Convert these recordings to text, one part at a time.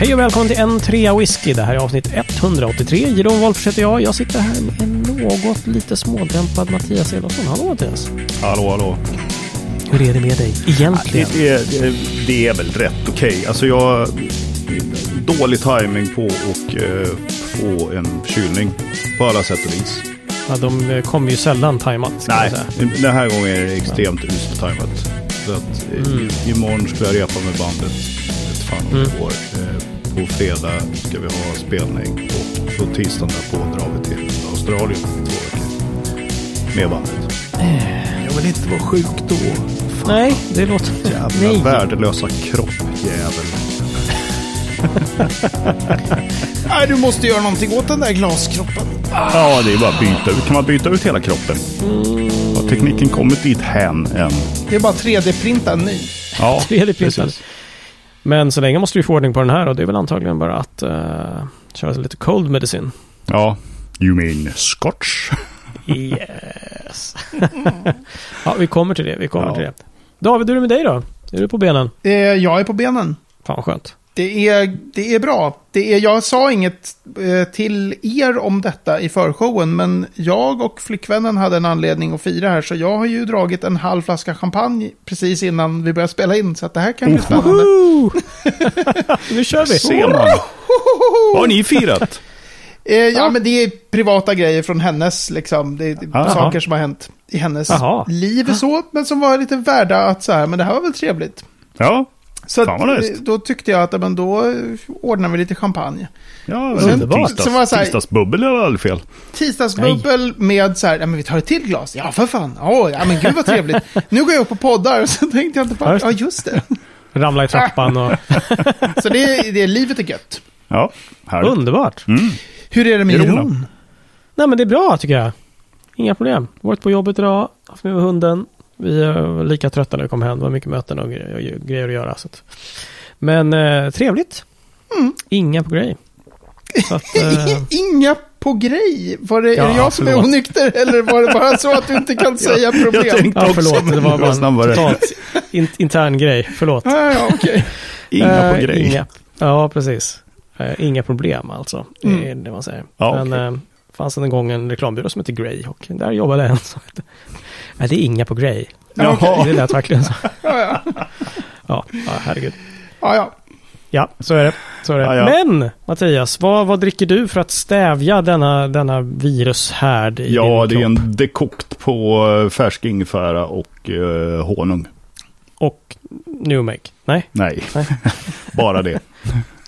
Hej och välkommen till en trea whisky. Det här är avsnitt 183. Jeroen Wolffers heter jag. Jag sitter här med en något lite smådämpad Mattias Elofsson. Hallå Mattias! Hallå, hallå. Hur är det med dig egentligen? Det, det, det, det är väl rätt okej. Alltså jag... Dålig timing på att eh, få en kylning på alla sätt och vis. Ja, de eh, kommer ju sällan tajmat. Nej, den här gången är det extremt uselt tajmat. Så att eh, Mm. imorgon ska jag repa med bandet. Fan om Mm. det går. Eh, på fredag ska vi ha spelning och på tisdagen därpå drar vi till Australien i två veckor. Med bandet. Jag vill inte vara sjuk då. Nej, det låter... Jävla Nej. värdelösa kroppjävel. Nej, du måste göra någonting åt den där glaskroppen. Ja, det är bara att byta ut. Kan man byta ut hela kroppen? Har tekniken kommit dit hän än? Det är bara 3D-printa en ny. Ja, 3D-printad. precis. Men så länge måste vi få ordning på den här och det är väl antagligen bara att uh, köra lite cold medicine. Ja, you mean scotch? Yes. ja, vi kommer till det. Vi kommer Ja. till det. David, hur är det med dig då? Är du på benen? Eh, jag är på benen. Fan vad skönt. Det är, det är bra. Det är, jag sa inget eh, till er om detta i förshowen, men jag och flickvännen hade en anledning att fira här, så jag har ju dragit en halv flaska champagne precis innan vi började spela in, så att det här kan bli spännande. Nu kör vi. Ser man. Har ni firat? Eh, ja, men det är privata grejer från hennes, liksom. Det är Aha. saker som har hänt i hennes liv så, men som var lite värda att så här, men det här var väl trevligt. Ja, Så att, då tyckte jag att men då ordnar vi lite champagne. ja Sen- underbart. så var det så här- Tisdagsbubbel är väl aldrig fel? Tisdagsbubbel med så här, ja men vi tar ett till glas. Ja för fan, Åh, ja men gud vad trevligt. nu går jag upp och poddar, så tänkte jag inte på, Ja, just det. Ramla i trappan och... Så det, är- det är, livet är gött. Ja, härligt. Underbart. Mm. Hur är det med? Jeroen? Nej men det är bra tycker jag. Inga problem. Varit på jobbet idag, haft med hunden. Vi var lika trötta när vi kom hem. Det var mycket möten och grejer, att göra. Så att. Men eh, trevligt. Mm. Inga på grej. Så att, eh, Inga på grej. Var det, är det Ja, jag som är onykter eller var det bara så att du inte kan säga problem? jag tänkte- ja, också, förlåt. men Det var bara en snabbare. totalt in, intern grej. Förlåt. Ja, ja, okej. Inga på Eh, grej. Inga. Ja, precis. Eh, inga problem alltså. Det är Mm. det man säger. Ja, Men okej. eh, fanns en gång en reklambyrå som hette Grey och där jobbade en som hette... Nej, det är inga på Grey. Ja, okej. Det lät verkligen så. Ja, ja. Ja, herregud. ja, ja. Ja, så är det. Så är det. Ja, ja. Men Mattias, vad, vad dricker du för att stävja denna, denna virushärd i Ja, din det är en dekokt på eh, färsk ingefära och eh, honung. Och New Make? Nej, Nej, Nej. bara det.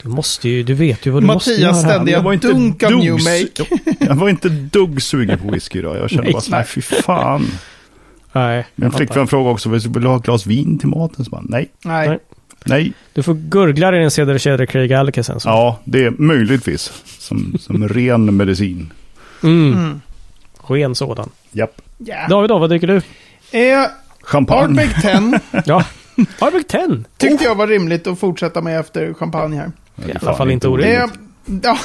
du måste ju, du vet ju vad du måste göra. Mattias ständiga Jag var inte dunk av dugg- New Make. Jag var inte dugg sugen på whisky idag. Jag kände Nej. bara så nej fy fan. Nej, Min flickvän frågade också, vill du ha ett glas vin till maten? Så bara, nej, Nej. Nej. nej. Du får gurgla i din cedar kedja Craig Alliker sen. Så. Ja, det är möjligtvis som, som ren medicin. Mm. Mm. Ren sådan. Japp. Ja. David då, vad dricker du? Eh, Champagne. Ardbeg 10 Ja, Arbeck 10. tyckte jag var rimligt att fortsätta med efter champagne här. I alla fall inte orimligt. Eh, ja.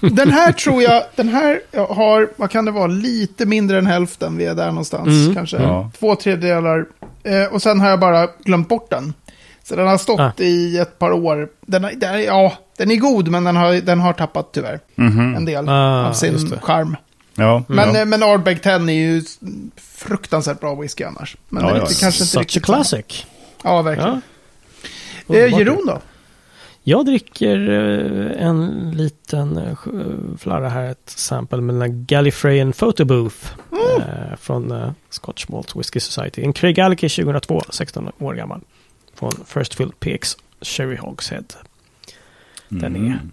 den här tror jag, den här har, vad kan det vara, lite mindre än hälften. Vi är där någonstans. Mm. Kanske Ja. två tredjedelar. Eh, och sen har jag bara glömt bort den. Så den har stått Ah. i ett par år. Den, har- den, ja, den är god, men den har, den har tappat tyvärr Mhm. en del Ah, av sin charm. Ja, Men, ja. eh, men Ardbeg 10 är ju fruktansvärt bra whisky annars. Men Ja, den är ja, inte, ja. kanske inte Such a riktigt samma. classic. Ja, verkligen. Ja. Eh. Jeroen då? Jag dricker eh, en liten eh, flarra här, ett sample med den här Gallifreyan Photo Booth eh, från Scotch Malt Whisky Society. En Craig Alliker 2002, 16 år gammal. Från First Fill PX Sherry Hogshead. Den är Mm.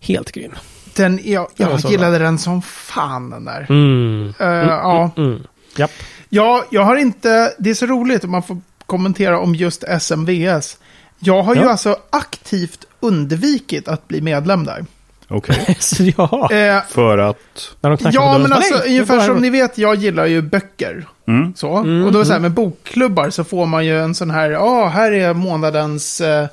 helt grym. Den, jag Den jag så gillade den som fan den där. Mm. Eh, ja. Mm. Japp. ja, jag har inte, det är så roligt om man får kommentera om just SMVS. Jag har ju Ja. alltså aktivt undvikit att bli medlem där. Okej, Så ja, Eh, när för att... de knackar ja, men så, alltså "Nej, ungefär som här." ni vet, jag gillar ju böcker. Mm. Så. Mm, och då är det så här, mm. med bokklubbar så får man ju en sån här, ja, här är månadens, eh,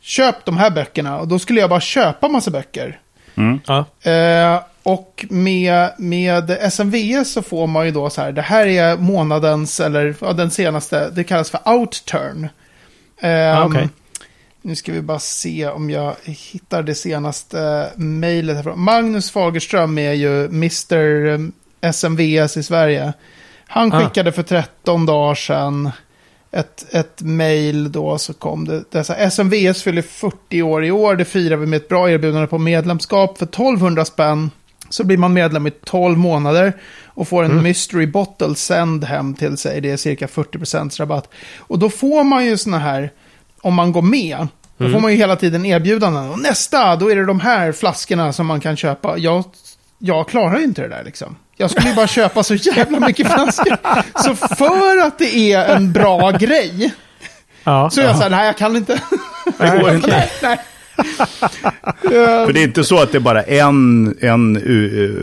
köp de här böckerna. Och då skulle jag bara köpa massa böcker. Mm. Ja. Eh, och med, med SMVS så får man ju då så här, det här är månadens, eller ja, den senaste, det kallas för outturn. Eh, Ah, okej. Nu ska vi bara se om jag hittar det senaste mejlet. härifrån. Magnus Fagerström är ju Mr SMVS i Sverige. Han Ah. skickade för 13 dagar sedan ett, ett mejl då så kom det. här, SMVS fyller 40 år i år. Det firar vi med ett bra erbjudande på medlemskap för 1200 spänn. Så blir man medlem i 12 månader och får en mystery bottle sänd hem till sig. Det är cirka 40% rabatt. Och då får man ju såna här, om man går med, då får man ju hela tiden erbjudanden. Och nästa, då är det de här flaskorna som man kan köpa. Jag, jag klarar ju inte det där liksom. Jag skulle ju bara köpa så jävla mycket flaskor. Så för att det är en bra grej, Ja, så jag så här, nej jag kan inte. Det går inte. nej, nej. För det är inte så att det är bara en, en uh,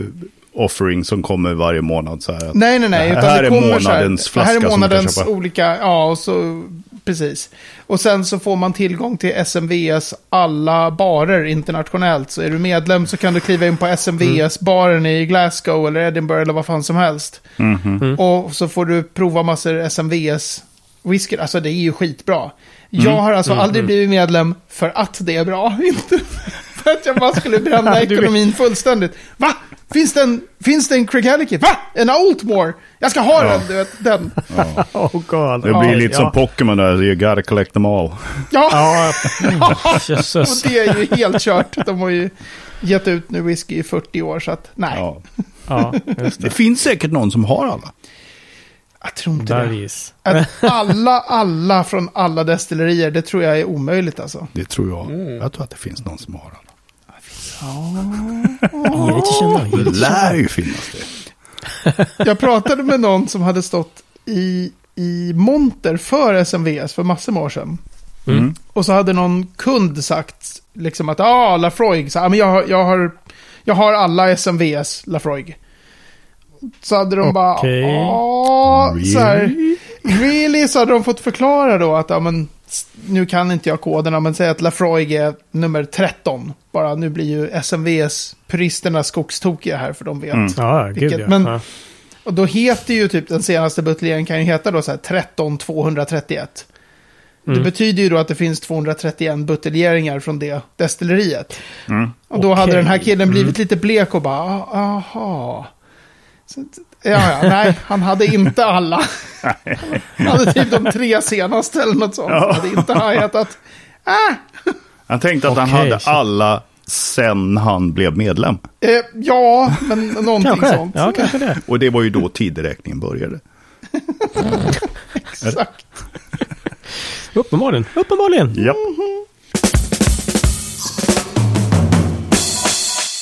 offering som kommer varje månad. Så här. Nej, nej, nej. Det Utan här det är kommer så här, månadens Det här flaska är som månadens köpa. olika, ja, och så, precis. Och sen så får man tillgång till SMVs alla barer internationellt. Så är du medlem så kan du kliva in på SMVs-baren i Glasgow eller Edinburgh eller vad fan som helst. Mhm. Och så får du prova massor SMVs whisky. Alltså det är ju skitbra. Mm. Jag har alltså aldrig blivit medlem för att det är bra. Inte för att jag bara skulle bränna ekonomin fullständigt. Va? Finns det en, finns det en Craigallike? Va? En Oldmore? Jag ska ha den, du vet, den. oh god. Det blir Ja, lite ja. som Pokémon där, you gotta collect them all. Ja, Ja, mm, och det är ju helt kört. De har ju gett ut nu whisky i 40 år, så att nej. Ja. Ja, just Det det. finns säkert någon som har alla. Jag tror inte det. Bergis. Att alla, alla från alla destillerier, det tror jag är omöjligt alltså. Det tror jag. Jag tror att det finns någon som har alla. Det det Det lär ju finnas det. Jag pratade med någon som hade stått i, i monter för SMVS för massor med år sedan. Mm. Och så hade någon kund sagt liksom att ah, Lafroig, så, ah, men jag, har- jag, har, jag har alla SMVS Lafroig. Så hade de bara. "Ah", så här, Really? really? Så hade de fått förklara då att, ja men, nu kan inte jag koderna, men säg att Lafroig är nummer 13. Bara nu blir ju SMVS puristerna skogstokiga här, för de vet. Mm. Gud Vilket- ja. men- ja. Och då heter ju typ den senaste buteljeringen kan ju heta då så här 13 231. Det Mm. betyder ju då att det finns 231 buteljeringar från det destilleriet. Mm. Och då hade Okej. den här killen blivit lite blek och bara, "Ah, aha. Så, ja, ja, nej, han hade inte alla. Han hade typ de tre senaste eller något sånt. Han hade inte hajat att, ah, Han tänkte att han Okej, hade shit. alla sen han blev medlem. eh, ja, men någonting Kanske. sånt. Ja, kanske det. Och det var ju då tideräkningen började. Exakt. Uppenbarligen. Uppenbarligen. Japp.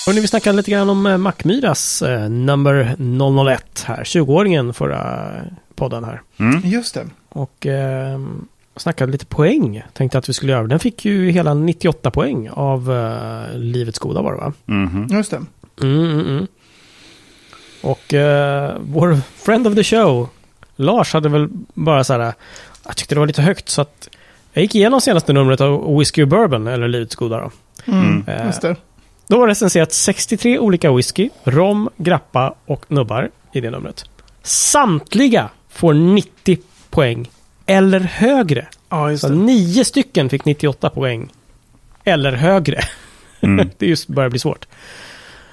Hörrni, vi snackade lite grann om eh, Mackmyras eh, number 001 här. 20-åringen förra podden här. Just det. Och eh, snackade lite poäng. Tänkte att vi skulle göra. Den fick ju hela 98 poäng av eh, Livets Goda var det va? Mhm. Just det. Mm, mm, mm. Och eh, vår friend of the show, Lars, hade väl bara så här. Jag tyckte det var lite högt så att jag gick igenom senaste numret av Whiskey Bourbon, eller Livets Goda då. Mm, Eh, Just det. Då var det recenserat 63 olika whisky, rom, grappa och nubbar i det numret. Samtliga får 90 poäng eller högre. Ja, just Så nio stycken fick 98 poäng eller högre. Mm. det just börjar bli svårt.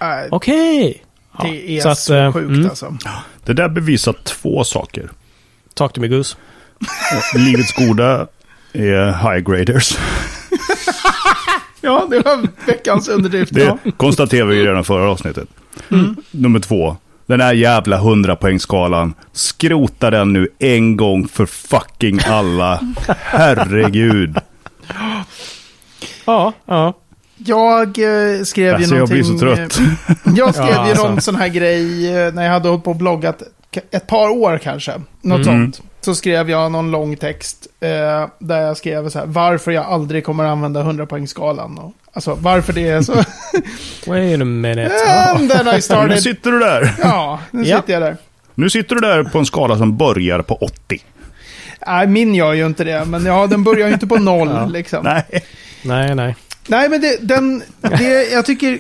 Äh, Okej. Ja, Det är så, eh, sjukt mm, alltså. Det där bevisar två saker. Talk to me Goose. Livets goda är high graders. Ja, det var veckans underdrift. Det Ja. konstaterade vi redan förra avsnittet. Nummer två. Den här jävla 100 poängskalan. Skrota den nu en gång för fucking alla. Herregud. Ja, ja. Jag eh, skrev ju Alltså, jag någonting... blir så trött. eh, Jag skrev Ja, ju alltså. någon sån här grej eh, när jag hade hållit på och bloggat ett par år kanske. Något Mm. sånt. Så skrev jag någon lång text eh, där jag skrev så här, varför jag aldrig kommer använda 100-poängsskalan. Och, alltså varför det är så. Wait a minute. And then I Nu started... sitter du där. Ja, nu Ja. sitter jag där. Nu sitter du där på en skala som börjar på 80. Nej, min gör ju inte det, men ja, den börjar ju inte på noll Ja. liksom. Nej. Nej, nej. Nej, men det, den, det, jag tycker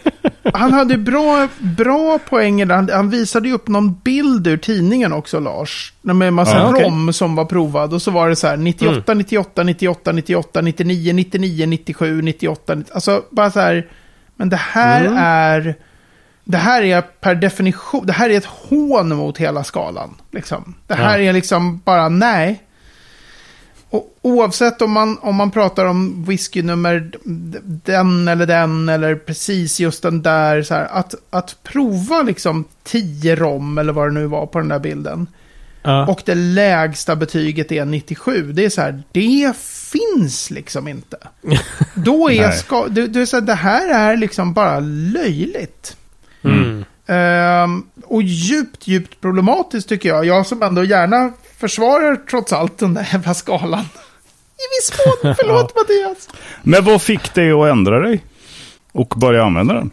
han hade bra, bra poänger. Han, han visade ju upp någon bild ur tidningen också, Lars. Med en massa Ja, rom som var provad. Och så var det så här 98, 98, 98, 98, 99, 99, 97, 98. 90, alltså bara så här. Men det här Mm. är... Det här är per definition, det här är ett hån mot hela skalan. Liksom. Det här Ja. är liksom bara, nej. Och oavsett om man, om man pratar om whiskynummer den eller den eller precis just den där. Så här, att, att prova liksom 10 rom eller vad det nu var på den där bilden. Ja. Och det lägsta betyget är 97. Det är så här, det finns liksom inte. Då är, ska, det, det, är så här, det här är liksom bara löjligt. Mm. Ehm, och djupt, djupt problematiskt tycker jag. Jag som ändå gärna försvarar trots allt den där jävla skalan. I viss mån, förlåt Mattias. Men vad fick dig att ändra dig? Och börja använda den?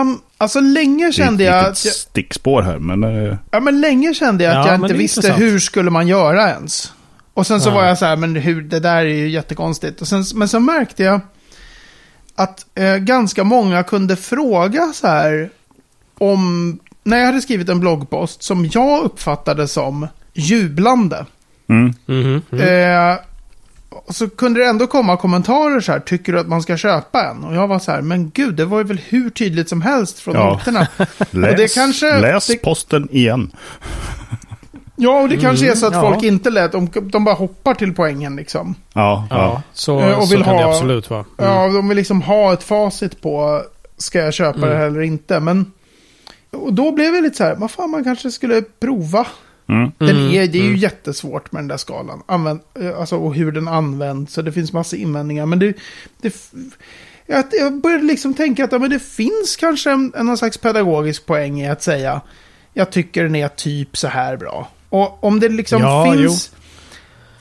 Um, alltså länge kände det är jag ett jag, stickspår här, men... eh, ja, men länge kände jag att Ja, jag inte visste intressant. hur skulle man göra ens. Och sen så Ja. var jag så här, men hur, det där är ju jättekonstigt. Och sen, men så märkte jag att eh, ganska många kunde fråga så här om, när jag hade skrivit en bloggpost som jag uppfattade som jublande. Mm. Mm. Eh, och så kunde det ändå komma kommentarer så här, tycker du att man ska köpa en? Och jag var så här, men gud, det var ju väl hur tydligt som helst från Ja. noterna. Läs, det kanske- läs det- posten igen. Ja, och det kanske är så att Mm, ja. folk inte lät, de, de bara hoppar till poängen liksom. Ja, ja. Ja, så, Eh, och så vill kan det absolut vara. Mm. Ja, de vill liksom ha ett facit på, ska jag köpa Mm. det eller inte? Men, och då blev jag lite så här, vad fan, man kanske skulle prova. Mm. Den Mm, är, det är ju mm. jättesvårt med den där skalan. Använd, eh, alltså, och hur den används. Så det finns massa invändningar. Men det, det, jag, jag började liksom tänka att ja, men det finns kanske en, en någon slags pedagogisk poäng i att säga jag tycker den är typ så här bra. Och om det liksom Ja, finns...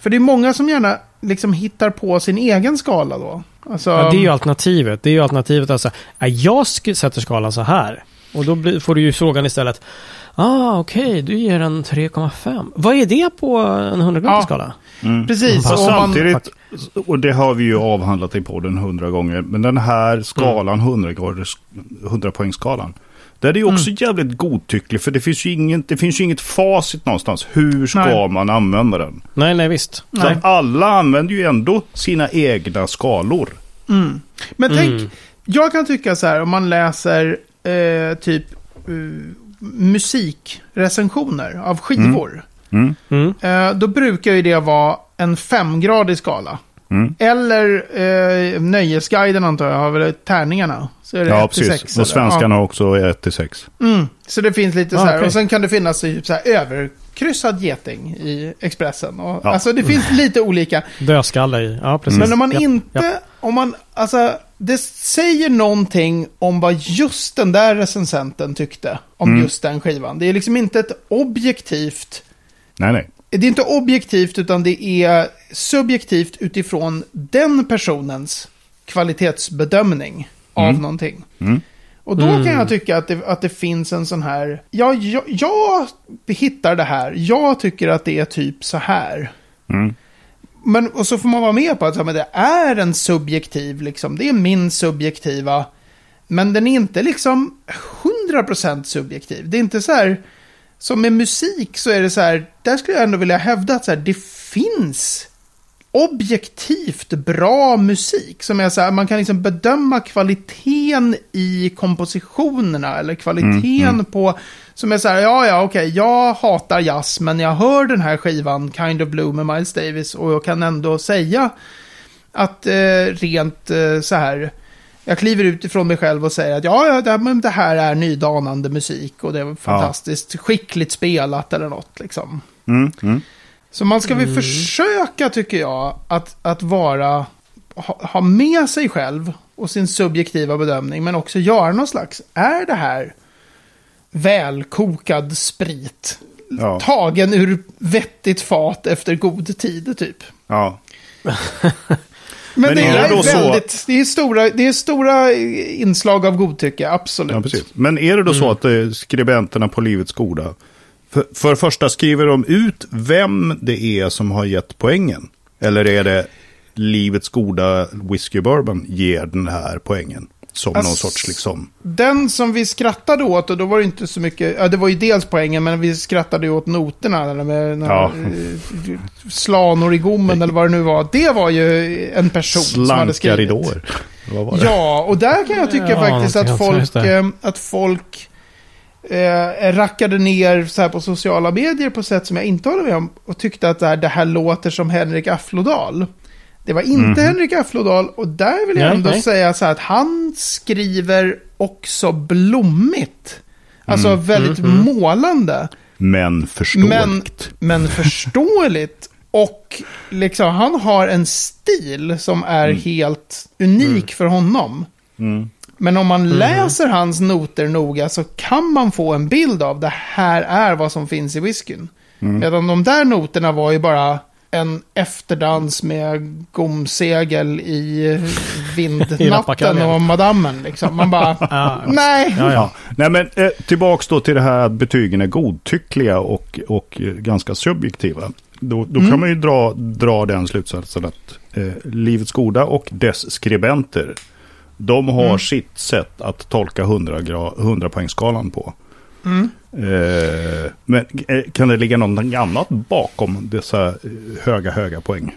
För det är många som gärna liksom hittar på sin egen skala då. Alltså, Ja, det är ju alternativet. Det är ju alternativet alltså. ja, Jag sätter skalan så här. Och då blir, får du ju frågan istället. Ah, okej, du ger en 3,5. Vad är det på en 100 Ja. skala? Mm. Precis. Och man- samtidigt, och det har vi ju avhandlat i podden hundra gånger, men den här skalan, 100, 100 poängskalan, där är det ju också jävligt godtycklig, för det finns, ju ingen, det finns ju inget facit någonstans. Hur ska Nej. man använda den? Nej, nej visst. Så Nej. alla använder ju ändå sina egna skalor. Mm. Men Mm. tänk, jag kan tycka så här om man läser eh, typ eh, musikrecensioner av skivor. Mm. Mm. Eh, då brukar ju det vara en femgradig skala. Mm. Eller eh, Nöjesguiden antar jag har väl tärningarna. Så är det Ja, 1 till precis. 6, Och eller? svenskarna har också 1 till 6. Ja. Mm. Så det finns lite Ah, så här. okej. Och sen kan det finnas typ så här överkryssad geting i Expressen. Och, Ja. Alltså det finns lite olika. Dödskalle i. Ja, precis. Men om man Ja, inte, ja. om man, alltså, det säger någonting om vad just den där recensenten tyckte om Mm. just den skivan. Det är liksom inte ett objektivt, Nej, nej. det är inte objektivt utan det är subjektivt utifrån den personens kvalitetsbedömning av Mm. någonting. Mm. Och då Mm. kan jag tycka att det, att det finns en sån här, ja, jag, jag hittar det här, jag tycker att det är typ så här. Mm. Men, och så får man vara med på att men det är en subjektiv, liksom. det är min subjektiva. Men den är inte liksom 100% subjektiv. Det är inte så här, som med musik så är det så här, där skulle jag ändå vilja hävda att så här, det finns objektivt bra musik. Som är så här, man kan liksom bedöma kvaliteten i kompositionerna eller kvaliteten Mm, mm. på, som är så här, ja ja okej, jag hatar jazz men jag hör den här skivan, Kind of Blue med Miles Davis och jag kan ändå säga att eh, rent eh, så här, jag kliver ut ifrån mig själv och säger att ja, ja det, det här är nydanande musik och det är fantastiskt skickligt spelat eller något liksom. Mm. Mm. Så man ska väl försöka, tycker jag, att, att vara, ha, ha med sig själv och sin subjektiva bedömning, men också göra någon slags, är det här välkokad sprit? Ja. Tagen ur vettigt fat efter god tid, typ. ja. Men, Men det är är, då så- väldigt, det är stora, det är stora inslag av godtycke, absolut. Ja. Men är det då så att eh, skribenterna på Livets Goda, för, för det första skriver de ut vem det är som har gett poängen? Eller är det livets goda whisky bourbon ger den här poängen. Som Alltså, någon sorts liksom... Den som vi skrattade åt, och då var det inte så mycket, ja det var ju dels poängen, men vi skrattade ju åt noterna, eller med Ja. eh, slanor i gommen eller vad det nu var. Det var ju en person som hade Slanka skrivit. ridåer. Var det? Ja, och där kan jag tycka Ja, faktiskt att någonting sånt, folk, eh, att folk eh, rackade ner så här på sociala medier på sätt som jag inte håller med om. Och tyckte att det här, det här låter som Henrik Afflodal. Det var inte Henrik Afflodal och där vill jag Nej, ändå nej. säga så här att han skriver också blommigt. Alltså väldigt målande. Men förståeligt. Men, men förståeligt. Och liksom, han har en stil som är helt unik för honom. Mm. Men om man läser hans noter noga så kan man få en bild av det här är vad som finns i whiskyn. Medan de där noterna var ju bara en efterdans med gomsegel i I vindnatten Rappakaljan. och madammen. Liksom. Man bara, nej. ja, ja. Ja. Nej, men eh, tillbaks då till det här att betygen är godtyckliga och, och eh, ganska subjektiva. Då, då Mm. kan man ju dra, dra den slutsatsen att eh, Livets Goda och dess skribenter, de har Mm. sitt sätt att tolka 100, gra- 100 poängskalan på. Mm. Eh, men eh, kan det ligga någonting annat bakom dessa eh, höga, höga poäng?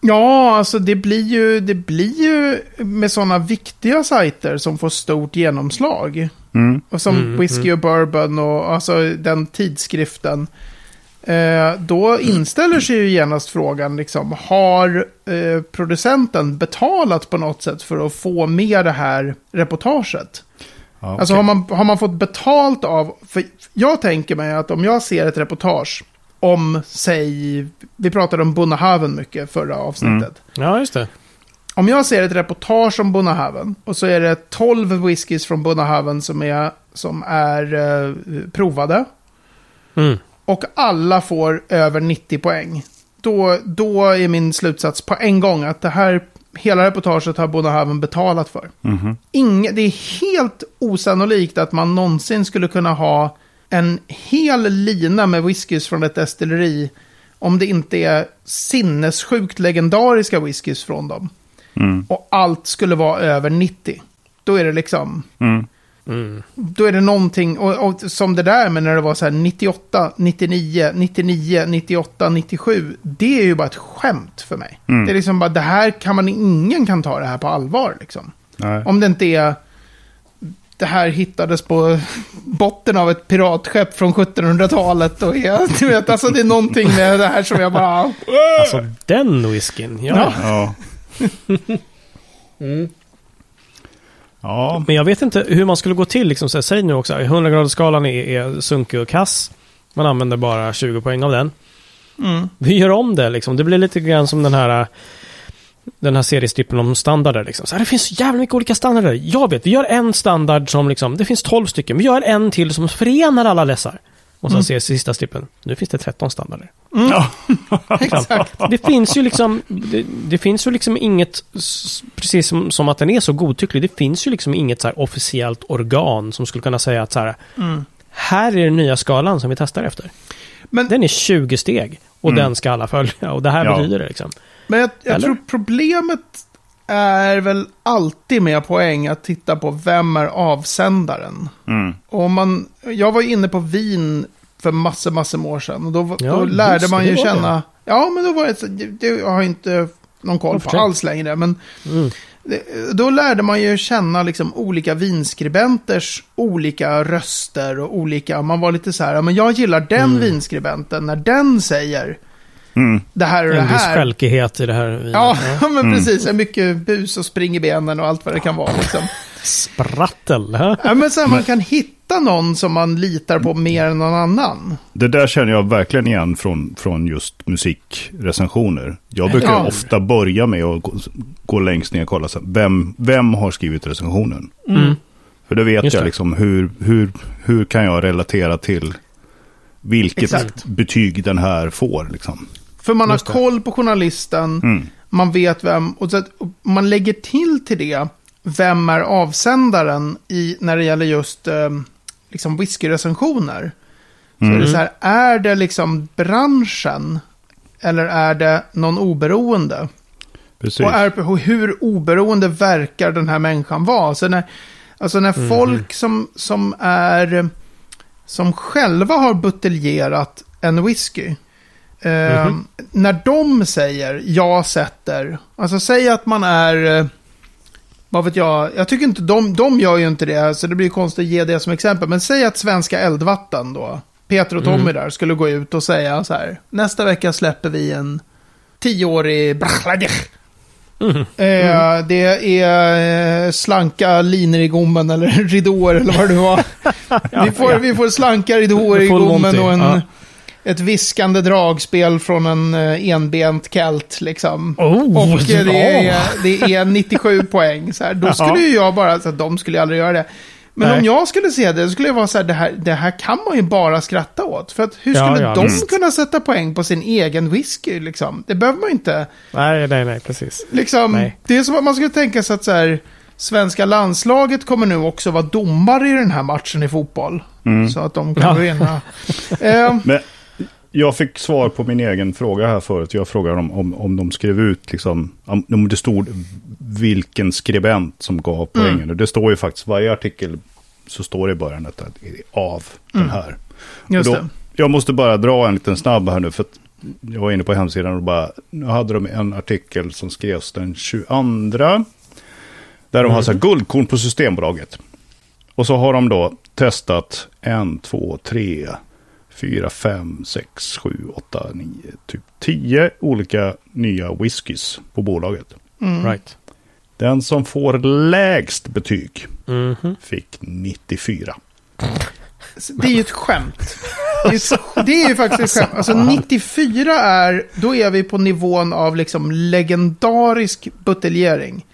Ja, alltså det blir ju, det blir ju med sådana viktiga sajter som får stort genomslag. Mm. Och som Mm, Whiskey och Bourbon och alltså den tidskriften. Eh, då inställer sig ju genast frågan, liksom, har eh, producenten betalat på något sätt för att få med det här reportaget? Ja, Alltså okej. har man, har man fått betalt av... För jag tänker mig att om jag ser ett reportage om, säg, vi pratade om Bonnehaven mycket förra avsnittet. ja, just det. Om jag ser ett reportage om Bonnehaven och så är det 12 whiskys från Bonnehaven som är, som är eh, provade Mm. Och alla får över 90 poäng. Då, då är min slutsats på en gång att det här, hela reportaget har Bonnehaven betalat för. Mhm. Inge, det är helt osannolikt att man någonsin skulle kunna ha en hel lina med whiskys från ett destilleri om det inte är sinnessjukt legendariska whiskys från dem. Mm. Och allt skulle vara över 90. Då är det liksom... Mm. Mm. Då är det någonting, och, och som det där med när det var så här 98, 99, 99, 98, 97. Det är ju bara ett skämt för mig. Mm. Det är liksom bara, det här kan man, ingen kan ta det här på allvar liksom. Nej. Om det inte är, det här hittades på botten av ett piratskepp från 1700-talet. Och är, du vet, alltså det är någonting med det här som jag bara... Alltså den whiskyn, ja. Ja. Ja. Ja. Men jag vet inte hur man skulle gå till. Liksom, så här, säg nu också, 100-gradersskalan är, är sunkig och kass. Man använder bara 20 poäng av den. Mm. Vi gör om det liksom. Det blir lite grann som den här den här seriestrippen om standarder. Liksom. Så här, det finns så jävla mycket olika standarder. Jag vet, vi gör en standard som liksom, det finns 12 stycken. Vi gör en till som förenar alla dessa. Och sen ser sista strippen, nu finns det 13 standarder. Ja. Exakt. Det finns ju liksom, det, det finns ju liksom inget, precis som, som att den är så godtycklig, det finns ju liksom inget så här officiellt organ som skulle kunna säga att så här, Mm. här är den nya skalan som vi testar efter. Men, Den är 20 steg och Mm. den ska alla följa och det här Ja. betyder det liksom. men jag, jag tror problemet är väl alltid med poäng att titta på vem är avsändaren. Mm. Och man, jag var ju inne på vin för massor, massor med år sedan. Och då, Ja, då lärde just man det, ju det känna... Ja, men då var det. Det, det, jag har inte någon koll på det? alls längre. Men Mm. det, då lärde man ju känna liksom olika vinskribenters olika röster och olika... Man var lite så här, men jag gillar den Mm. vinskribenten när den säger Mm. det här och det En viss här. självkighet i det här. Ja, Ja. men precis. Det är mycket bus och spring i benen och allt vad det kan vara. Liksom. Sprattel. Ja, men så här, man kan hitta någon som man litar på mer än någon annan. Det där känner jag verkligen igen från, från just musikrecensioner. Jag brukar Ja. ofta börja med att gå, gå längst ner och kolla så här, vem, vem har skrivit recensionen. Mm. För då vet Just jag det. liksom hur, hur, hur kan jag relatera till vilket Exakt. betyg den här får. Liksom. För man har koll på journalisten, Mm. man vet vem, och så man lägger till till det, vem är avsändaren i, när det gäller just eh, liksom whiskyrecensioner. Så Mm. är det så här, är det liksom branschen, eller är det någon oberoende? Precis. Och är, hur oberoende verkar den här människan vara? Så när, alltså när Mhm. folk som, som är... Som själva har buteljerat en whisky. Eh, Mhm. När de säger jag sätter... Alltså säg att man är... Vad vet jag? Jag tycker inte de... De gör ju inte det, så det blir konstigt att ge det som exempel. Men säg att Svenska Eldvatten då. Peter och Tommy Mm. där skulle gå ut och säga så här. Nästa vecka släpper vi en tioårig Brachladesh. Eh, det är eh, slanka linor i gommen eller ridåer eller vad det var. vi, får, ja. vi får slanka ridåer i gommen och en, ja. Ett viskande dragspel från en eh, enbent kelt liksom. Oh, och eh, ja. det, är, det är 97 poäng. Så här, då skulle Ja. ju jag bara, så att de skulle ju aldrig göra det. Men Nej. om jag skulle se det, så skulle jag vara så här, det här, det här kan man ju bara skratta åt. För att hur Ja, skulle ja, de visst. kunna sätta poäng på sin egen whisky liksom? Det behöver man ju inte. Nej, nej, nej, precis. Liksom, Nej. det är som att man skulle tänka sig att så här, svenska landslaget kommer nu också vara domare i den här matchen i fotboll. Mm. Så att de kan Ja. vinna. eh, Men jag fick svar på min egen fråga här förut. Jag frågade dem om, om de skrev ut, liksom, om om det stod vilken skribent som gav poängen. Och det står ju faktiskt, varje artikel så står det i början att det är av den här. just då, det. Jag måste bara dra en liten snabb här nu, för att jag var inne på hemsidan och bara, nu hade de en artikel som skrevs den 22. Där de har så här guldkorn på Systembolaget. Och så har de då testat en, två, tre, fyra, fem, sex, sju, åtta, nio, typ tio olika nya whiskys på bolaget. Mm. Right. Den som får lägst betyg Mhm. fick 94. Det är ju ett skämt. Det är, ju ett, det är ju faktiskt ett skämt. Alltså 94 är, då är vi på nivån av liksom legendarisk buteljering.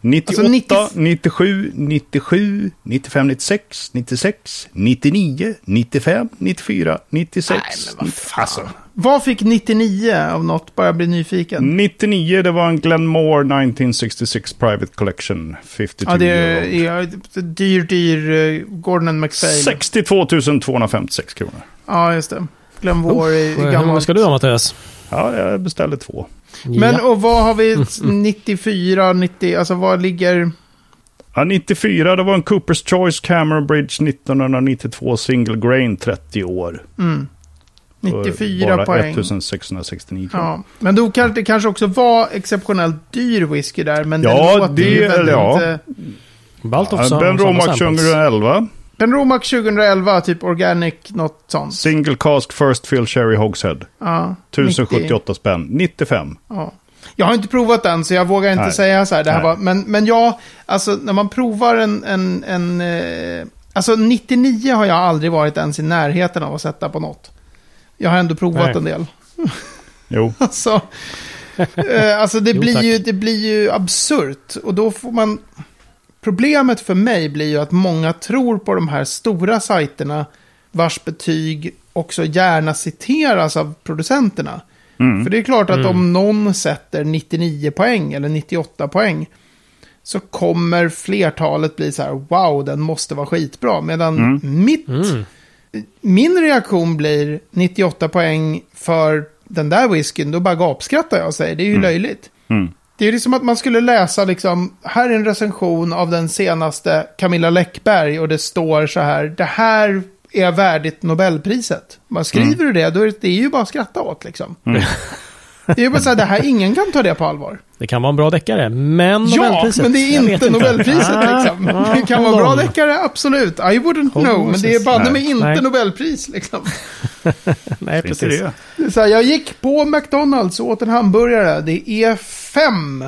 98, Alltså 90 97, 97, 95, 96, 96, 99, 95, 94, 96. Nej, men vad fan. Alltså, Vad fick 99 av något? Bara bli nyfiken. 99, det var en Glenmore 1966 Private Collection. 52 Ja, det euro. är dyr, dyr uh, Gordon McPhail. 62 256 kronor. Ja, just det. Glenmore är Hur många gammalt. ska du ha, Mattias? Ja, jag beställde två. Men ja. och vad har vi 94, 90, alltså vad ligger... Ja, 94, det var en Cooper's Choice Cameron Bridge 1992 single grain 30 år. Mm. 94 bara poäng. 1669 ja. Men då kan det kanske också var exceptionellt dyr whisky där, men ja, den låter det, ju väldigt... Ja. Eh, Baltoff ja, Ben Romack sjunger 11. Penromac 2011, typ Organic, något sånt. Single Cask First Fill Cherry Hogshead. Ja, 1078 90. spänn, 95. Ja. Jag har inte provat den, så jag vågar inte Nej. säga så här. Det här var, men, men ja, alltså när man provar en... en, en eh, alltså 99 har jag aldrig varit ens i närheten av att sätta på något. Jag har ändå provat Nej. en del. Jo. alltså, eh, alltså det, jo, blir ju, det blir ju absurt. Och då får man... Problemet för mig blir ju att många tror på de här stora sajterna vars betyg också gärna citeras av producenterna. Mm. För det är klart att om någon sätter 99 poäng eller 98 poäng så kommer flertalet bli så här, wow, den måste vara skitbra. Medan mitt, Mm. min reaktion blir 98 poäng för den där whiskyn, då bara gapskrattar jag och säger, det är ju löjligt. Mm. Det är liksom att man skulle läsa liksom, här är en recension av den senaste Camilla Läckberg och det står så här, det här är värdigt Nobelpriset. Man skriver du det, då är det, det är ju bara att skratta åt liksom. Det är bara så här, det här, ingen kan ta det på allvar. Det kan vara en bra deckare, men Ja, Nobelpriset. men det är jag inte Nobelpriset Ah, liksom. ah, Det kan vara bra on. deckare, absolut. I wouldn't Hold know, men det är banne mig inte Nej. Nobelpris liksom. Nej, precis. det Det är så här, jag gick på McDonalds och åt en hamburgare. Det är fem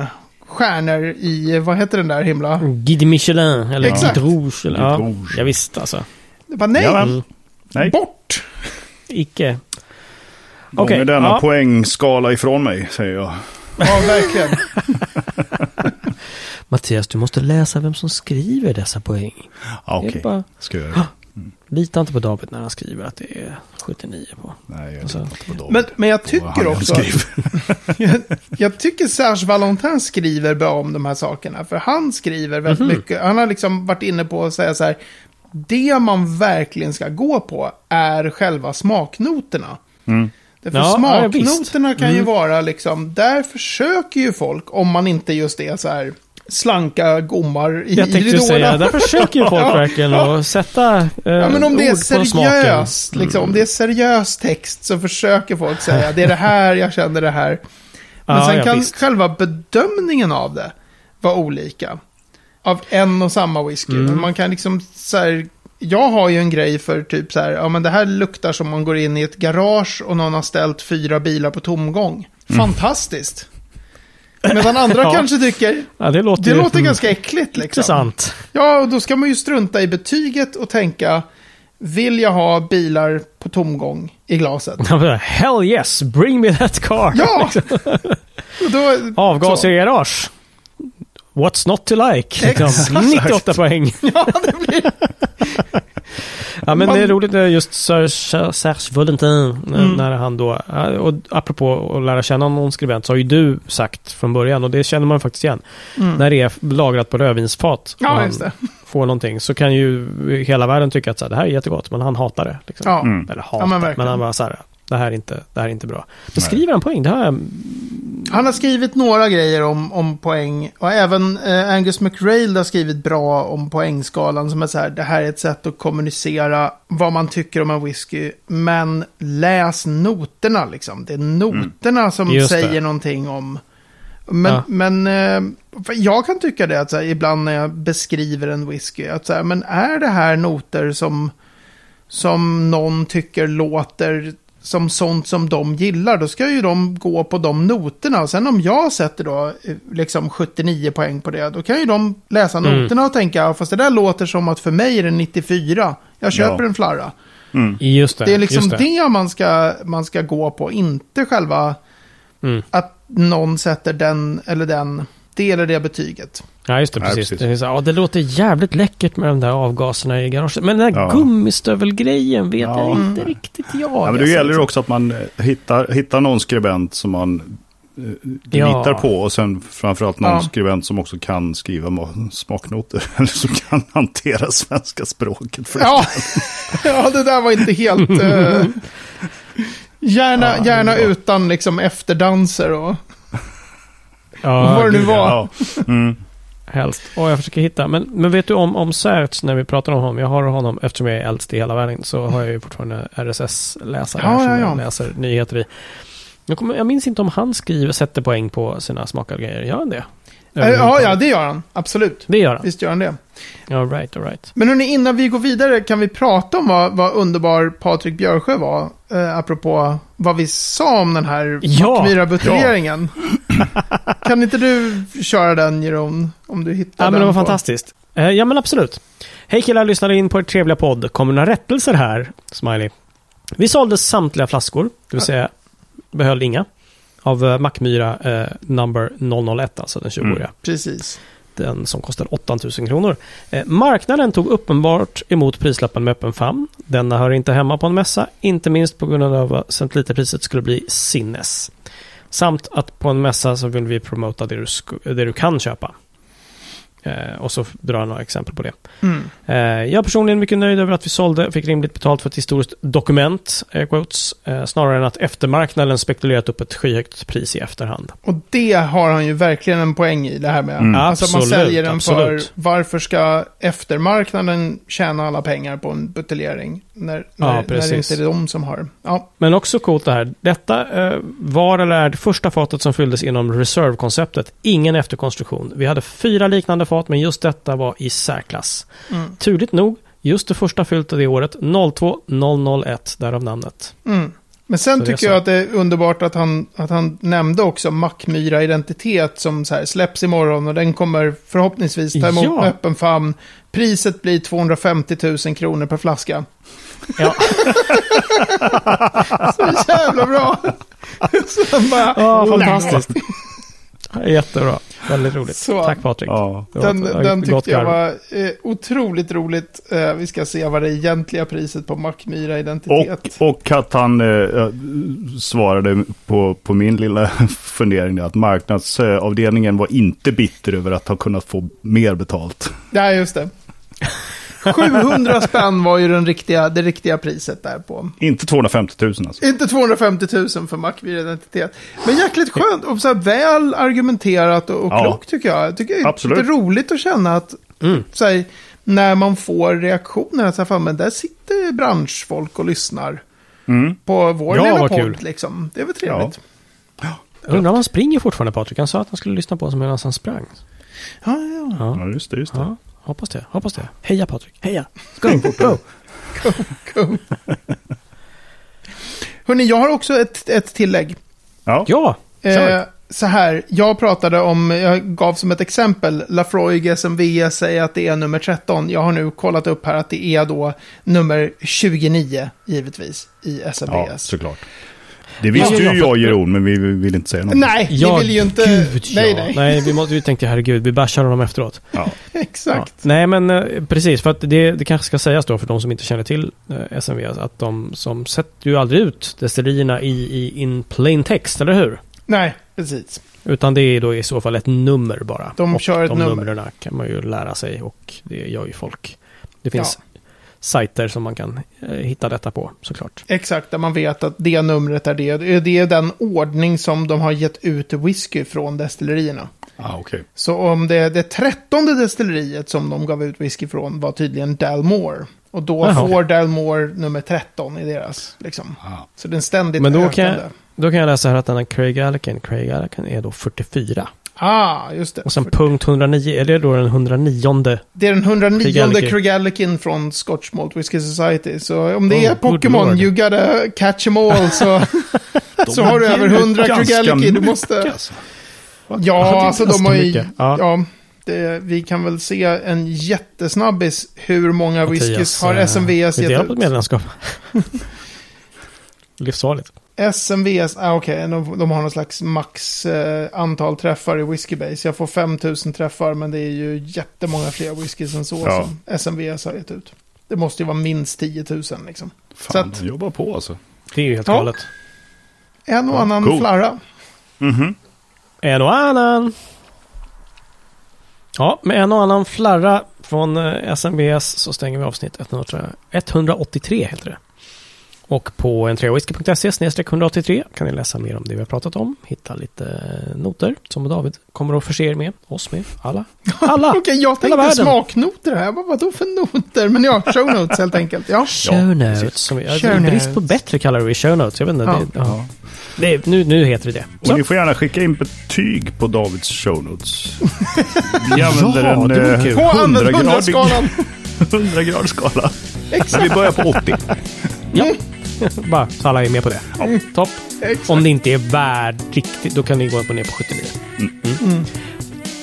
stjärnor i, vad heter den där himla? Guide Michelin, eller Exakt. Guide Rouge. Eller, ja, Guide Rouge. ja, visst alltså. Det bara, nej, Ja, Mm. Nej, bort! Icke. Gånger Okej, denna ja. poängskala ifrån mig, säger jag. Ja, verkligen. Mattias, du måste läsa vem som skriver dessa poäng. Ja, är Okej, bara- ska jag göra. Lita inte på David när han skriver att det är 79 på. Nej, jag Alltså. litar inte på dem. Men, men jag tycker också... jag, jag tycker Serge Valentin skriver bra om de här sakerna. För han skriver väldigt mycket. Han har liksom varit inne på att säga så här. Det man verkligen ska gå på är själva smaknoterna. Mm. Därför Ja, ja, smaknoterna kan ju Mm. vara liksom, där försöker ju folk, om man inte just är så här slanka gommar i Jag tänkte ridåerna. säga, där försöker ju folk Ja, verkligen att sätta eh, Ja, men om det är seriöst, liksom, om det är seriös text så försöker folk säga det är det här, jag känner det här. Men Ja, sen ja, kan visst. själva bedömningen av det vara olika. Av en och samma whisky. Mm. Men man kan liksom så här, jag har ju en grej för typ så här, ja men det här luktar som man går in i ett garage och någon har ställt fyra bilar på tomgång. Fantastiskt. Medan andra Ja. kanske tycker, Ja, det låter, det låter mm, ganska äckligt liksom. intressant. Ja, och då ska man ju strunta i betyget och tänka, vill jag ha bilar på tomgång i glaset? Hell yes, bring me that car. Ja! Då, Avgaser så. i garage. What's not to like? Liksom. Exakt. 98 poäng. Ja, det blir... Ja, men Man- det är roligt eh, just Serge, Serge Valentin, när- Mm. när han då, ja, och apropå att lära känna någon skribent, så har ju du sagt från början, och det känner man faktiskt igen, Mm. när det är lagrat på rödvinsfat, och Ja, får någonting, så kan ju hela världen tycka att så här, det här är jättegott, men han hatar det. Liksom. Ja. Mm. Eller Ja, hatar, men men, verkligen. han bara så här, det här är inte, det här är inte bra. Men Nej. skriver han poäng? Det har jag... Han har skrivit några grejer om, om poäng. Och även eh, Angus McRail har skrivit bra om poängskalan. Som är så här, det här är ett sätt att kommunicera vad man tycker om en whisky. Men läs noterna liksom. Det är noterna som Just det. säger någonting om... Men, Ja. men eh, jag kan tycka det att här, ibland när jag beskriver en whisky. Att så här, men är det här noter som, som någon tycker låter som sånt som de gillar, då ska ju de gå på de noterna. Och sen om jag sätter då eh, liksom 79 poäng på det, då kan ju de läsa Mm. noterna och tänka, "Ja, fast det där låter som att för mig är det 94. Jag köper Ja. en flarra. Mm. Just det. Det är liksom just det, man, ska, man ska gå på, inte själva Mm. att någon sätter den eller den, det eller det betyget. Ja, just det. Ja, Precis. precis. Det, så, ja, det låter jävligt läckert med de där avgaserna i garaget. Men den där Ja. gummistövelgrejen vet Ja. jag inte riktigt jag. Ja, men det gäller liksom. också att man eh, hittar, hittar någon skribent som man eh, Ja. litar på och sen framförallt någon Ja. skribent som också kan skriva ma- smaknoter eller som kan hantera svenska språket. För Ja, ja det där var inte helt... eh, gärna Ja, gärna utan liksom efterdanser och... Ja, vad det nu var. Ja. Mm. Helst. Och jag försöker hitta. Men, men vet du om, om Serts när vi pratar om honom? Jag har honom, eftersom jag är äldst i hela världen, så har jag ju fortfarande RSS-läsare Ja, som ja, ja. jag läser nyheter i. Jag, kommer, jag minns inte om han skriver, sätter poäng på sina smakargrejer. Gör han det? Eh, Ja, ja, det gör han. Absolut. Det gör han. Visst gör han det. All right, all right. Men hörni, innan vi går vidare kan vi prata om vad, vad underbar Patrik Björsjö var. Eh, apropå vad vi sa om den här Ja, Mackmyra-buteljeringen. kan inte du köra den, Jeroen? Om du hittar Ja, den men det var på- fantastiskt. Eh, ja, men absolut. Hej killar, lyssnade in på er trevliga podd. Kommer några rättelser här? Smiley. Vi sålde samtliga flaskor, det vill säga behöll inga. Av uh, Mackmyra eh, number 001, alltså den 20-åriga. Mm. Precis. Den som kostar 8000 kronor. Eh, marknaden tog uppenbart emot prislappen med öppen famn. Denna hör inte hemma på en mässa, inte minst på grund av att centiliterpriset skulle bli sinnes. Samt att på en mässa så vill vi promota det du, det du kan köpa. Eh, och så drar jag några exempel på det. Mm. Eh, jag är personligen mycket nöjd över att vi sålde, fick rimligt betalt för ett historiskt dokument, eh, quotes, eh, snarare än att eftermarknaden spekulerat upp ett skyhögt pris i efterhand. Och det har han ju verkligen en poäng i, det här med. Mm. Alltså att man Absolut, säljer den absolut. för, varför ska eftermarknaden tjäna alla pengar på en buteljering? När, när, när det precis. inte är de som har. Ja, Men också coolt det här. Detta eh, var eller är det första fatet som fylldes inom reserve-konceptet. Ingen efterkonstruktion. Vi hade fyra liknande fat, men just detta var i särklass. mm. Turligt nog, just det första fyllt det året, 02001, därav namnet. Mm. Men sen tycker jag att det är underbart att han, att han nämnde också Mackmyra Identitet som så här släpps imorgon och den kommer förhoppningsvis ta emot Ja. öppen famn. Priset blir 250 000 kronor per flaska. Ja, Så jävla bra! så bara, ja fantastiskt. Jättebra. Väldigt roligt. Så. Tack Patrik. Ja. Den, den tyckte jag var eh, otroligt roligt. Eh, vi ska se vad det egentliga priset på Mackmyra Identitet. Och, och att han eh, svarade på, på min lilla fundering att marknadsavdelningen var inte bitter över att ha kunnat få mer betalt. Ja, just det. 700 spänn var ju den riktiga, det riktiga priset där på. Inte 250 000 alltså. Inte 250 000 för Mac-identitet. Men jäkligt skönt och så här väl argumenterat och, och Ja. klokt tycker jag. Jag tycker det är Absolut. roligt att känna att Mm. så här, när man får reaktioner, så här, fan, men där sitter branschfolk och lyssnar Mm. på vår Ja, lilla podd. kul. Liksom. Det är väl trevligt. Jag undrar om han springer fortfarande Patrik. Han sa att han skulle lyssna på oss medan han sprang. Ja, ja. Ja, Ja, just det. Just det. ja hoppas det. Hoppas det. Heja Patrik. Heja. Go, go. Cool. Hörni, jag har också ett, ett tillägg. Ja. Ja. Eh, så här, jag pratade om, jag gav som ett exempel, Lafroig SMVS säger att det är nummer 13. Jag har nu kollat upp här att det är då nummer 29, givetvis, i ja, SMVS. såklart. Det visste Ja, ju ja, jag Jeroen, men vi vill inte säga något. nej, ja, ni vill ju inte... Gud, ja. nej, nej, nej vi, måste, vi tänkte herregud, vi bashar honom efteråt. Ja. exakt. Ja. Nej, men eh, precis. För att det, det kanske ska sägas då för de som inte känner till eh, SMV. Att de som sätter ju aldrig ut destillerierna i, i in plain text, eller hur? Nej, precis. Utan det är då i så fall ett nummer bara. De och kör ett de nummer. numren kan man ju lära sig och det gör ju folk. Det finns sajter som man kan eh, hitta detta på såklart. Exakt, där man vet att det numret är det. Det är den ordning som de har gett ut whisky från destillerierna. Ah, okej. Så om det, det trettonde destilleriet som de gav ut whisky från var tydligen Dalmore. Och då Jaha, får Dalmore nummer 13 i deras. Liksom. Ah. Så den ständigt Men då ökande. kan, jag, då kan jag läsa här att den här Craig Allen, Craig Allen är då 44. Ah, just det. Och sen punkt 109, är det då den 109? Det är den 109 Craig Craig Allen. Allen från Scotch Malt Whisky Society. Så om det Oh, är Pokémon, you gotta catch them all. Så, så har du över ut 100 Craig ganska Allen. Du måste... alltså. Ja, alltså de har ju... Ja. Ja. det, vi kan väl se en jättesnabbis hur många whiskys har eh, SMVS vi gett delar på ett ut. medlemskap. Livsfarligt. SMVS, ah, okej, de, de har någon slags max eh, antal träffar i Whiskybase. Jag får 5000 träffar, men det är ju jättemånga fler whiskys än så Ja. som SMVS har gett ut. Det måste ju vara minst 10 000 liksom. Så Fan, att- de jobbar på alltså. Det är ju helt Ja. galet. En och Ja, annan cool. flarra. Mhm. En och annan. Ja, med en och annan flarra från eh, SMBS så stänger vi avsnitt 100, 183 heter det. Och på entreawhisky.se 183 kan ni läsa mer om det vi har pratat om. Hitta lite noter som David kommer att förse er med. Oss med. Alla. Alla! Okej, jag Hela tänkte världen. smaknoter här. Vad vadå för noter? Men ja, show notes helt enkelt. Ja. Show notes. Som vi, Show brist på notes. bättre kallar vi show notes. Jag vet inte. Ja. Det, ja. Det, nu, nu heter det det. Och Så. ni får gärna skicka in betyg på Davids show notes. Vi använder Ja, en det vore eh, kul. På använd 100-gradig 100-skalan. 100 skala. Men vi börjar på 80. Ja. Bara så alla är med på det. Ja, topp. Exakt. Om det inte är värd riktigt, då kan ni gå upp och ner på 79. Mm.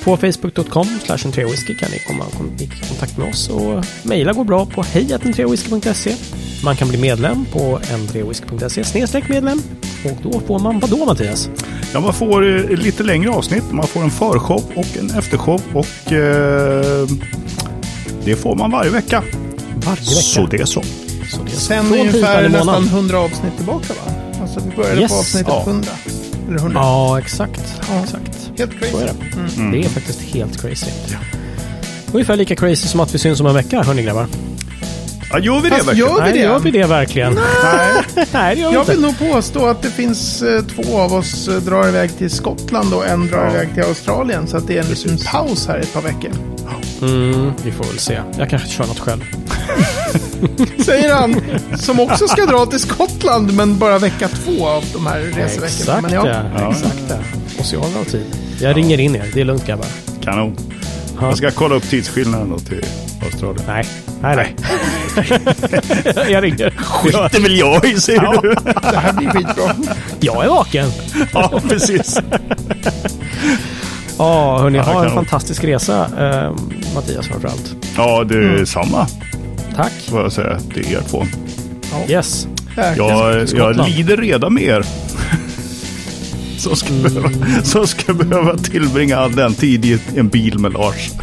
På facebook.com slash whisky kan ni komma kom- i kontakt med oss och mejla går bra på hejatentreawhisky.se. Man kan bli medlem på n3whisky.se snedstreck medlem och då får man vad då Mattias? Ja, man får eh, lite längre avsnitt. Man får en förshow och en eftershow. Och eh, det får man varje vecka. Varje vecka. Så det är så. Så det är Sen från ungefär nästan månaden. 100 avsnitt tillbaka va? Alltså vi började Yes. på avsnittet Ja. 100. Eller 100. Ja, exakt. Ja. exakt. Helt crazy. Så är det. Mm. Det är faktiskt helt crazy. Ungefär lika crazy som att vi syns om en vecka, hörni grabbar. Ja, gör vi det Fast verkligen? gör vi Nej, det? gör vi det verkligen? Nej. Nej, det gör vi Jag inte. vill nog påstå att det finns eh, två av oss eh, drar iväg till Skottland och en drar Ja. iväg till Australien. Så att det är en liten paus här i ett par veckor. Mm, vi får väl se. Jag kanske kör något själv. Säger han som också ska dra till Skottland men bara vecka två av de här reseveckorna. Exakt Men ja. ja, Ja. Exakt ja. Oceaner av tid. Jag ringer in er. Det är lugnt grabbar. Kanon. Ja. Jag ska kolla upp tidsskillnaden då till Australien. Nej. Nej, nej. jag ringer. Skiter väl jag i, säger Ja. du? det här blir skitbra. Jag är vaken. Ja, precis. Ja, hörni. Ja, ha en fantastisk resa. Eh, Mattias framförallt. Ja, det är samma, Tack. får jag säga, till er två. Yes. Verkligen. Jag, jag Skottland. lider redan med er. Som ska, behöva, som ska behöva tillbringa all den tid i en bil med Lars.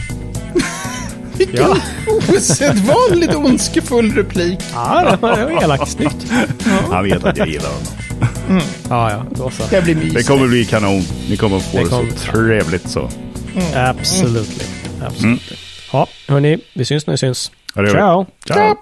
Ja, Osedvanligt ondskefull replik. ja det var det var elakt. Snyggt. Han vet att jag gillar honom. Ja, ja. Då så. Det blir Det kommer bli kanon. Ni kommer få Det det, kommer- så trevligt så. Absolutely. Absolutely. Ja, hörni. Vi syns när vi syns. Ja, vi. Ciao! Ciao!